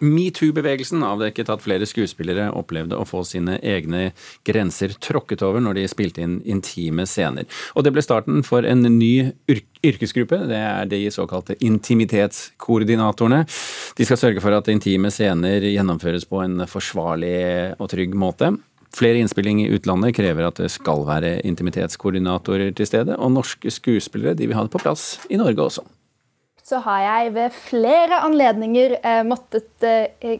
Metoo-bevegelsen avdekket at flere skuespillere opplevde å få sine egne grenser tråkket over når de spilte inn intime scener. Og det ble starten for en ny yrkesgruppe. Det er de såkalte intimitetskoordinatorene. De skal sørge for at intime scener gjennomføres på en forsvarlig og trygg måte. Flere innspilling i utlandet krever at det skal være intimitetskoordinatorer til stede, og norske skuespillere de vil ha det på plass i Norge også så har jeg ved flere anledninger eh, måttet eh,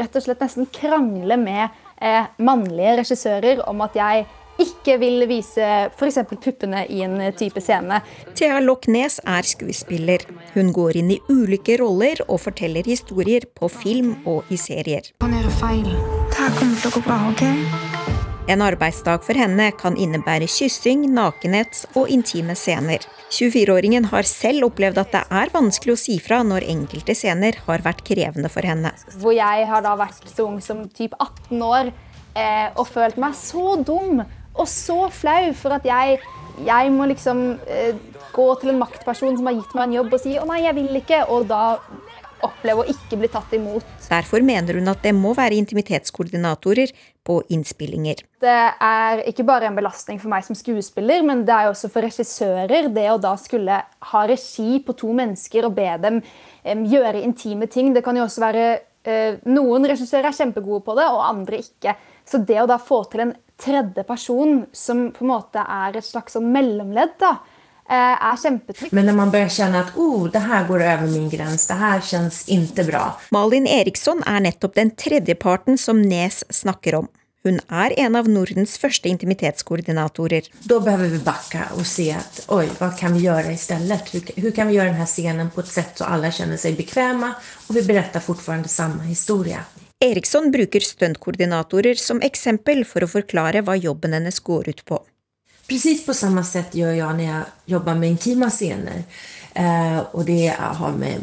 rett og slett nesten krangle med eh, mannlige regissører om at jeg ikke vil vise f.eks. puppene i en type scene. Thea Loch-Nes er skuespiller. Hun går inn i ulike roller og forteller historier på film og i serier. Hun gjør feil. Det her kommer til å gå bra, ok? En arbeidsdag for henne kan innebære kyssing, nakenhet og intime scener. 24-åringen har selv opplevd at det er vanskelig å si fra når enkelte scener har vært krevende for henne. Hvor jeg har da vært så ung som typ 18 år eh, og følt meg så dum og så flau for at jeg, jeg må liksom eh, gå til en maktperson som har gitt meg en jobb og si 'å nei, jeg vil ikke', og da oppleve å ikke bli tatt imot. Derfor mener hun at det må være intimitetskoordinatorer på innspillinger. Det er ikke bare en belastning for meg som skuespiller, men det er også for regissører. Det å da skulle ha regi på to mennesker og be dem gjøre intime ting. Det kan jo også være uh, Noen regissører er kjempegode på det, og andre ikke. Så det å da få til en tredje person som på en måte er et slags sånn mellomledd, da, Eh, er kjempetrygt. Men når man begynner kjenne at oh, det her går over min grense, det her kjennes ikke bra. Malin Eriksson er nettopp den tredjeparten som Nes snakker om. Hun er en av Nordens første intimitetskoordinatorer. Da behøver vi bakke og se at oi, hva kan vi gjøre i stedet? Hvordan kan vi gjøre denne scenen på et sett så alle kjenner seg bekvemme, og vi beretter fortsatt samme historie? Eriksson bruker stuntkoordinatorer som eksempel for å forklare hva jobben hennes går ut på. Precis på samma sätt gör jag när jag jobbar med intima scener. Eh, och det har med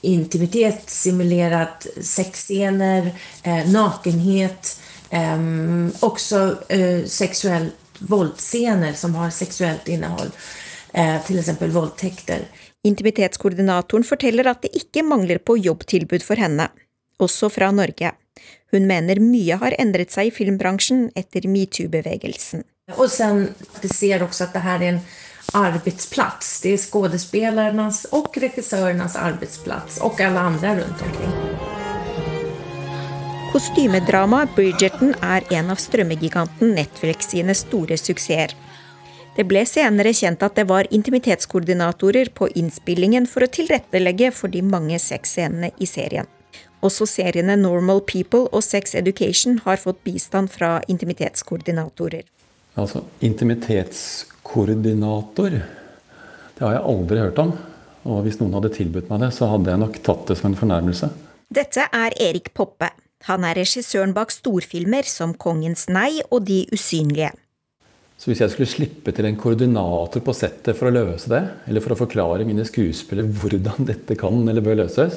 intimitet, simulerat sexscener, eh, nakenhet, eh, också eh, sexuellt våldsscener som har sexuellt innehåll. Eh, till exempel voldtekter. Intimitetskoordinatoren forteller at det ikke mangler på jobbtilbud for henne, også fra Norge. Hun mener mye har endret seg i filmbransjen etter metoo-bevegelsen. Og sen vi ser også at det her er en arbetsplats. Det er skådespelarnas og regissörernas arbetsplats og alle andre rundt omkring. Kostymedramaet Bridgerton er en av strømmegiganten Netflix sine store suksesser. Det ble senere kjent at det var intimitetskoordinatorer på innspillingen for å tilrettelegge for de mange sexscenene i serien. Også seriene Normal People og Sex Education har fått bistand fra intimitetskoordinatorer. Altså intimitetskoordinator. Det har jeg aldri hørt om. Og hvis noen hadde tilbudt meg det, så hadde jeg nok tatt det som en fornærmelse. Dette er Erik Poppe. Han er regissøren bak storfilmer som Kongens nei og De usynlige. Så hvis jeg skulle slippe til en koordinator på settet for å løse det, eller for å forklare mine skuespillere hvordan dette kan eller bør løses,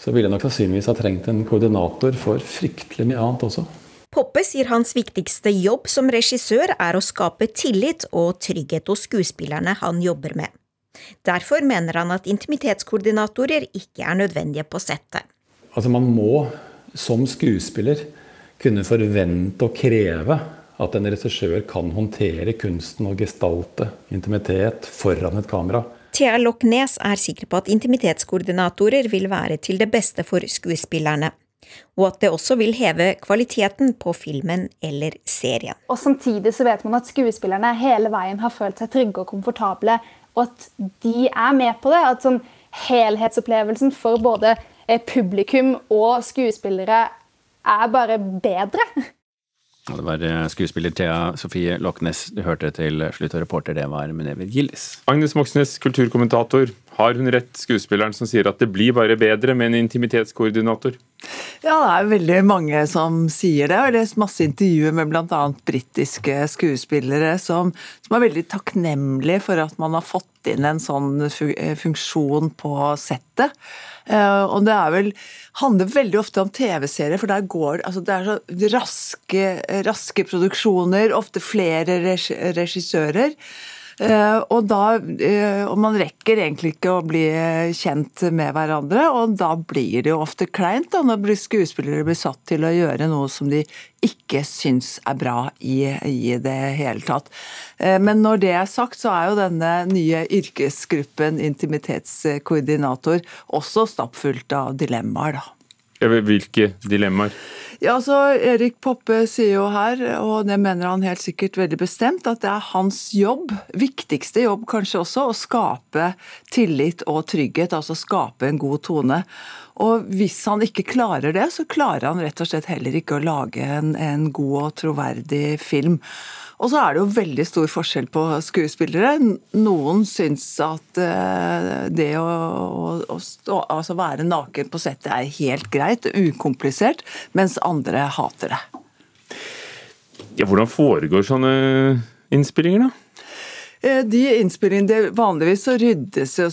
så ville jeg nok sannsynligvis ha trengt en koordinator for fryktelig mye annet også. Poppe sier hans viktigste jobb som regissør er å skape tillit og trygghet hos skuespillerne han jobber med. Derfor mener han at intimitetskoordinatorer ikke er nødvendige på settet. Altså Man må som skuespiller kunne forvente og kreve at en regissør kan håndtere kunsten og gestalte intimitet foran et kamera. Thea Loch-Nes er sikker på at intimitetskoordinatorer vil være til det beste for skuespillerne og at det også vil heve kvaliteten på filmen eller serien. Og Samtidig så vet man at skuespillerne hele veien har følt seg trygge og komfortable, og at de er med på det. At sånn helhetsopplevelsen for både eh, publikum og skuespillere er bare bedre. Og Det var eh, skuespiller Thea Sofie Loknes du hørte til slutt, og reporter det var Munever Gillis. Agnes Moxnes, kulturkommentator. Har hun rett, skuespilleren som sier at det blir bare bedre med en intimitetskoordinator? Ja, det er veldig mange som sier det. Jeg har lest masse intervjuer med bl.a. britiske skuespillere som, som, er veldig takknemlige for at man har fått inn en sånn funksjon på settet. Eh, og det vel, handler veldig ofte om TV-serier, for der går altså det er så raske, raske produksjoner, ofte flere regissører. Eh, og, da, eh, og man rekker egentlig ikke å bli kjent med hverandre, og da blir det jo ofte kleint da, når skuespillere blir satt til å gjøre noe som de ikke syns er bra i, i det hele tatt. Eh, men når det er sagt, så er jo denne nye yrkesgruppen intimitetskoordinator også stappfullt av dilemmaer, da. Hvilke dilemmaer? Ja, altså Erik Poppe sier jo her, og det mener han helt sikkert veldig bestemt, at det er hans jobb, viktigste jobb kanskje også, å skape tillit og trygghet. Altså skape en god tone. Og hvis han ikke klarer det, så klarer han rett og slett heller ikke å lage en, en god og troverdig film. Og så er det jo veldig stor forskjell på skuespillere. Noen syns at uh, det å, å, å stå, altså være naken på settet er helt greit, ukomplisert, mens andre hater det. Ja, hvordan foregår sånne innspillinger, da? Eh, de innspillingene, Vanligvis så ryddes jo,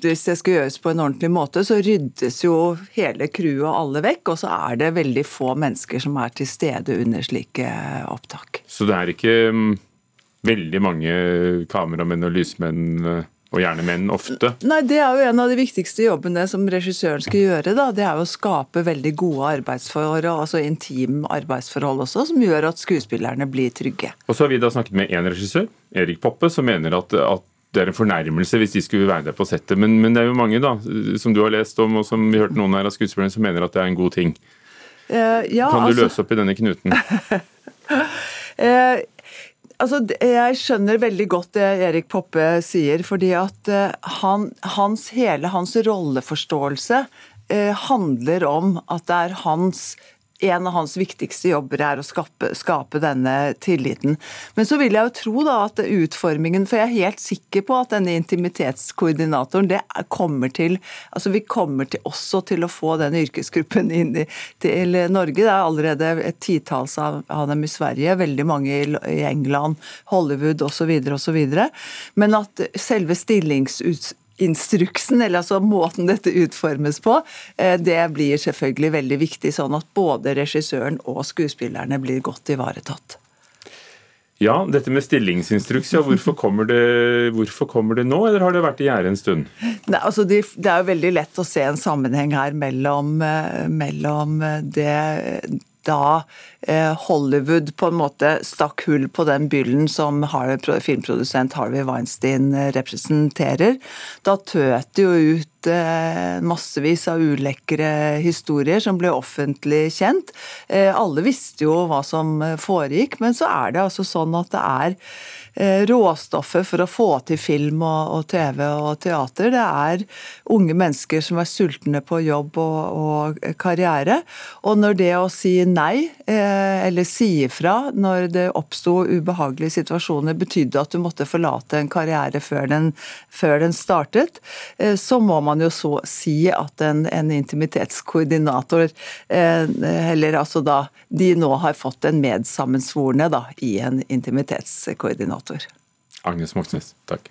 hvis det skal gjøres på en ordentlig måte, så ryddes jo hele crewet og alle vekk, og så er det veldig få mennesker som er til stede under slike opptak. Så det er ikke mm, veldig mange kameramenn og lysmenn eh, og gjerne menn ofte? Nei, Det er jo en av de viktigste jobbene som regissøren skal gjøre. da, Det er jo å skape veldig gode arbeidsforhold, altså intime arbeidsforhold også, som gjør at skuespillerne blir trygge. Og så har vi da snakket med én regissør, Erik Poppe, som mener at, at det er en fornærmelse hvis de skulle være der på settet. Men, men, det er jo mange da, som du har lest om, og som vi hørte noen her av skuespillerne, som mener at det er en god ting. Uh, ja, kan du altså... løse opp i denne knuten? uh, Altså, jeg skjønner veldig godt det Erik Poppe sier, fordi at eh, han, hans, hele hans rolleforståelse eh, handler om at det er hans en av hans viktigste jobber er å skape, skape, denne tilliten. Men så vil jeg jo tro da at utformingen For jeg er helt sikker på at denne intimitetskoordinatoren det kommer til altså Vi kommer til, også til å få den yrkesgruppen inn i, til Norge. Det er allerede et titalls av, av, dem i Sverige, veldig mange i, England, Hollywood osv. osv. Men at selve stillingsuts instruksen, eller altså måten dette utformes på, eh, det blir selvfølgelig veldig viktig, sånn at både regissøren og skuespillerne blir godt ivaretatt. Ja, dette med stillingsinstruks, ja, hvorfor, kommer det, hvorfor kommer det nå, eller har det vært i gjære en stund? Nei, altså det, det, er jo veldig lett å se en sammenheng her mellom, eh, mellom det da eh, Hollywood på en måte stakk hull på den byllen som filmprodusent Harvey Weinstein eh, representerer. Da tøt det jo ut eh, massevis av ulekre historier som ble offentlig kjent. Alle visste jo hva som foregikk, men så er det altså sånn at det er råstoffet for å få til film og, TV og teater. Det er unge mennesker som er sultne på jobb og, og karriere. Og når det å si nei, eh, eller si ifra når det oppsto ubehagelige situasjoner, betydde at du måtte forlate en karriere før den, før den startet, eh, så må man jo så si at en, en intimitetskoordinator, eller altså da de nå har fått en medsammensvorne da, i en intimitetskoordinator kommentator. Agnes Moxnes, takk.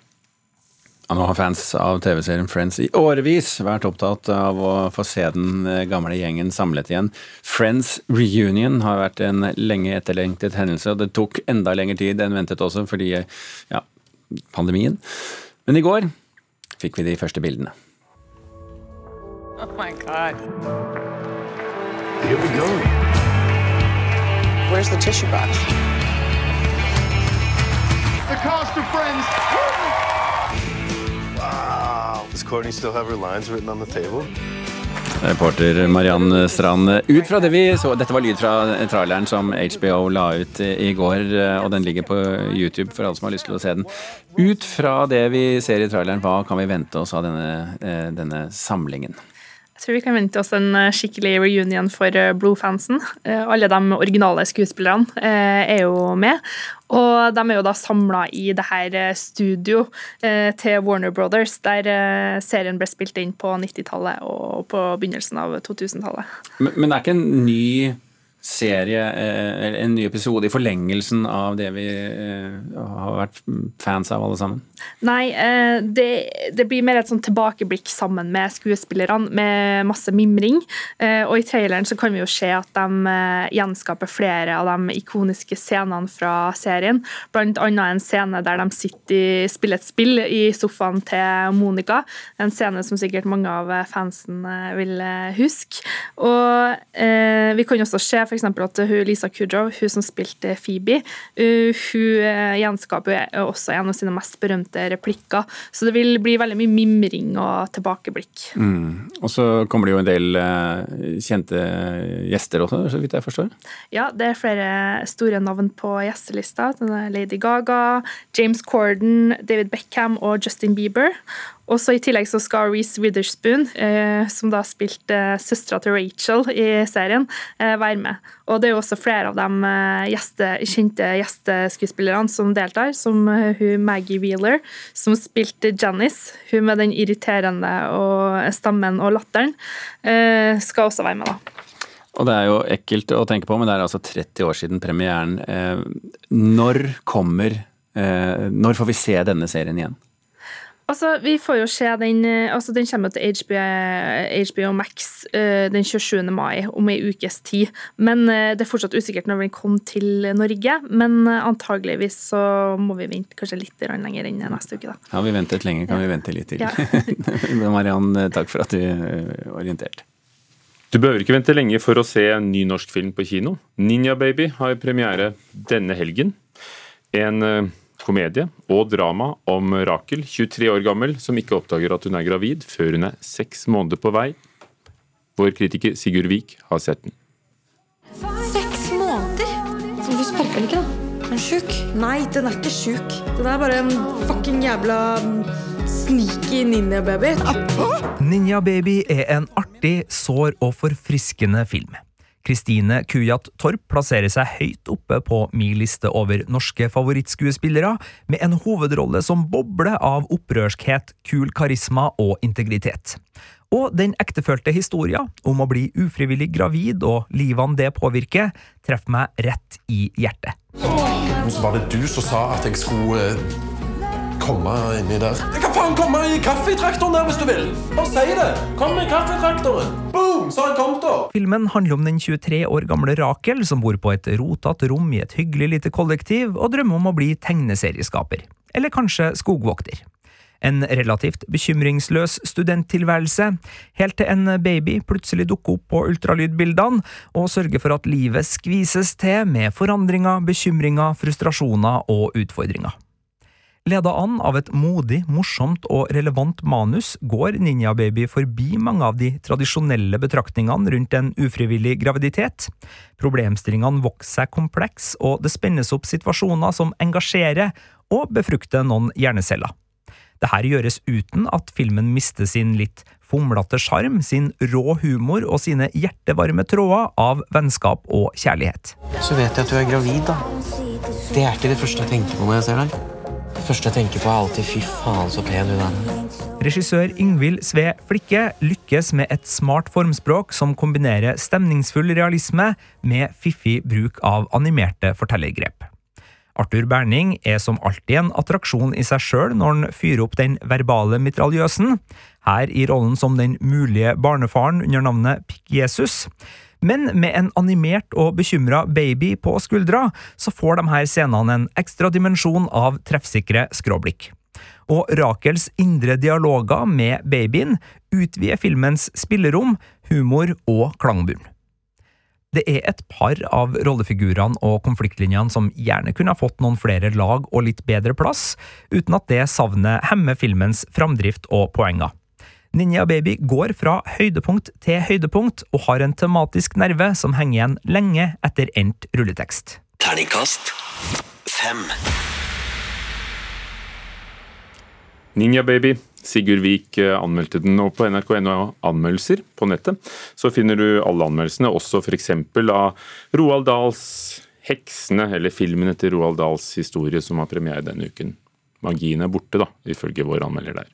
Nå har fans av TV-serien Friends i årevis vært opptatt av å få se den gamle gjengen samlet igjen. Friends Reunion har vært en lenge etterlengtet hendelse, og det tok enda lengre tid enn ventet også fordi ja, pandemien. Men i går fikk vi de første bildene. Oh my god. Here we go. Where's the tissue box? The cost of Friends. Wow. Does Courtney still have her lines written on the table? Reporter Mariann Strand. Ut fra det vi så, Dette var lyd fra traileren som HBO la ut i går, og den ligger på YouTube for alle som har lyst til å se den. Ut fra det vi ser i traileren, hva kan vi vente oss av denne, eh, denne samlingen? Tror vi kan vente oss en eh, skikkelig reunion for eh, Blue-fansen. Eh, alle de originale skuespillerne er jo med. Og de er jo da samla i det her studio til Warner Brothers, der serien ble spilt inn på 90-tallet og på begynnelsen av 2000-tallet. Men, men det er ikke en ny serie, eh, en ny episode i forlengelsen av det vi eh, har vært fans av alle sammen? Nei, eh, det, det blir mer et sånn tilbakeblikk sammen med skuespillerne, med masse mimring. Og i traileren så kan vi jo se at de gjenskaper flere av de ikoniske scenene fra serien. Blant annet en scene der de sitter i, spiller et spill i sofaen til Monica. En scene som sikkert mange av fansen vil huske. Og vi kan også se f.eks. at hun, Lisa Kudrow, hun som spilte Phoebe, uh, hun uh, gjenskaper også en av sine mest berømte replikker. Så det vil bli veldig mye mimring og tilbakeblikk. Mm. Og så kommer det jo en del kjente gjester også, så vidt jeg forstår? Ja, det er flere store navn på gjestelista. Lady Gaga, James Corden, David Beckham og Justin Bieber. Også I tillegg så skal Reece Witherspoon, eh, som da spilte eh, søstera til Rachel i serien, eh, være med. Og Det er jo også flere av de eh, gjeste, kjente gjesteskuespillerne som deltar, som eh, hun Maggie Wheeler, som spilte Janice. Hun med den irriterende og stammen og latteren, eh, skal også være med. da. Og det er jo ekkelt å tenke på, men det er altså 30 år siden premieren. Når kommer Når får vi se denne serien igjen? Altså, vi får jo se den eh, altså Den kommer til HBO, HBO Max uh, den 27. mai, om ei ukes tid. Men uh, Det er fortsatt usikkert når den kommer til Norge. Men uh, antageligvis så må vi vente kanskje litt lenger enn neste uke. da. Har vi ventet lenge, kan vi vente litt til. Ja. Mariann, takk for at du orienterte. Du behøver ikke vente lenge for å se en ny norsk film på kino. Ninja Baby har premiere denne helgen. En komedie og drama om Rakel, 23 år gammel, som ikke oppdager at hun er gravid før hun er seks måneder på vei. Vår kritiker Sigurd Vik har sett den. Seks måneder? Hvorfor du sparker den ikke, da? Er den sjuk? Nei, den er ikke sjuk. Den er bare en fucking jævla sneaky ninja-baby. Ninja-baby er en artig, sår og forfriskende film. Kristine Kujat Torp plasserer seg høyt oppe på min liste over norske favorittskuespillere, med en hovedrolle som bobler av opprørskhet, kul karisma og integritet. Og den ektefølte historien om å bli ufrivillig gravid og livene det påvirker, treffer meg rett i hjertet. Var det du som sa at jeg skulle eh, komme inni der. Jeg kan faen komme i kaffetraktoren der hvis du vil! Bare si det! Kom i kaffetraktoren! Boom! Så har kom kommet, da! Filmen handler om den 23 år gamle Rakel som bor på et rotete rom i et hyggelig lite kollektiv og drømmer om å bli tegneserieskaper. Eller kanskje skogvokter. En relativt bekymringsløs studenttilværelse, helt til en baby plutselig dukker opp på ultralydbildene og sørger for at livet skvises til med forandringer, bekymringer, frustrasjoner og utfordringer. Leda an av et modig, morsomt og relevant manus går Ninja Baby forbi mange av de tradisjonelle betraktningene rundt en ufrivillig graviditet. Problemstillingene vokser seg kompleks, og det spennes opp situasjoner som engasjerer og befrukter noen hjerneceller. Dette gjøres uten at filmen mister sin litt fomlete sjarm, sin rå humor og sine hjertevarme tråder av vennskap og kjærlighet. Så vet jeg at du er gravid, da. Det er ikke det første jeg tenker på når jeg ser deg. Det første jeg tenker på, er alltid 'fy faen, så pen hun er'. Regissør Ingvild Sve Flikke lykkes med et smart formspråk som kombinerer stemningsfull realisme med fiffig bruk av animerte fortellergrep. Arthur Berning er som alltid en attraksjon i seg sjøl når han fyrer opp den verbale mitraljøsen, her i rollen som den mulige barnefaren under navnet Pikk-Jesus. Men med en animert og bekymra baby på skuldra, så får de her scenene en ekstra dimensjon av treffsikre skråblikk. Og Rakels indre dialoger med babyen utvider filmens spillerom, humor og klangbunn. Det er et par av rollefigurene og konfliktlinjene som gjerne kunne ha fått noen flere lag og litt bedre plass, uten at det savnet hemmer filmens framdrift og poenger. Ninja Baby går fra høydepunkt til høydepunkt og har en tematisk nerve som henger igjen lenge etter endt rulletekst. Terningkast 5 Ninja Baby. Sigurd Vik eh, anmeldte den, og på nrk.no anmeldelser på nettet så finner du alle anmeldelsene, også f.eks. av Roald Dahls 'Heksene', eller filmen etter Roald Dahls historie som har premiere denne uken. Magien er borte, da, ifølge vår anmelder der.